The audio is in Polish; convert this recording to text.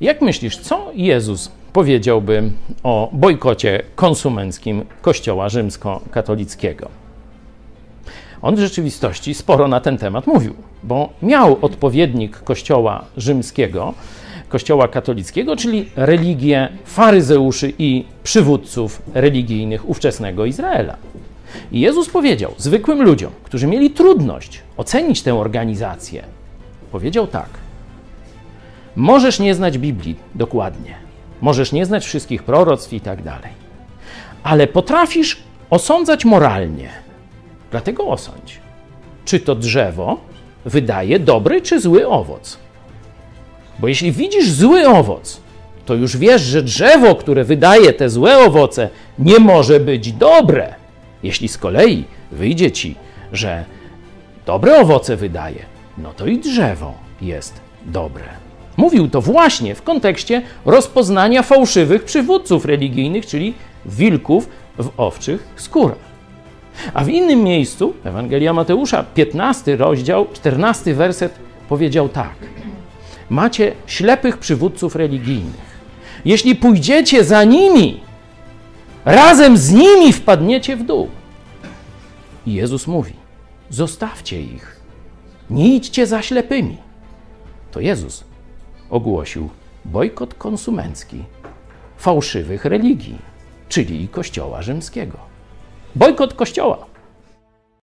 Jak myślisz, co Jezus powiedziałby o bojkocie konsumenckim Kościoła rzymskokatolickiego? On w rzeczywistości sporo na ten temat mówił, bo miał odpowiednik Kościoła rzymskiego, Kościoła katolickiego, czyli religię faryzeuszy i przywódców religijnych ówczesnego Izraela. I Jezus powiedział zwykłym ludziom, którzy mieli trudność ocenić tę organizację, powiedział tak: Możesz nie znać Biblii dokładnie, możesz nie znać wszystkich proroctw i tak dalej, ale potrafisz osądzać moralnie. Dlatego osądź, czy to drzewo wydaje dobry czy zły owoc. Bo jeśli widzisz zły owoc, to już wiesz, że drzewo, które wydaje te złe owoce, nie może być dobre. Jeśli z kolei wyjdzie ci, że dobre owoce wydaje, no to i drzewo jest dobre. Mówił to właśnie w kontekście rozpoznania fałszywych przywódców religijnych, czyli wilków w owczych skórach. A w innym miejscu, Ewangelia Mateusza, 15 rozdział, 14 werset powiedział tak: Macie ślepych przywódców religijnych. Jeśli pójdziecie za nimi, razem z nimi wpadniecie w dół. I Jezus mówi: Zostawcie ich, nie idźcie za ślepymi. To Jezus ogłosił bojkot konsumencki fałszywych religii, czyli Kościoła Rzymskiego. Bojkot Kościoła.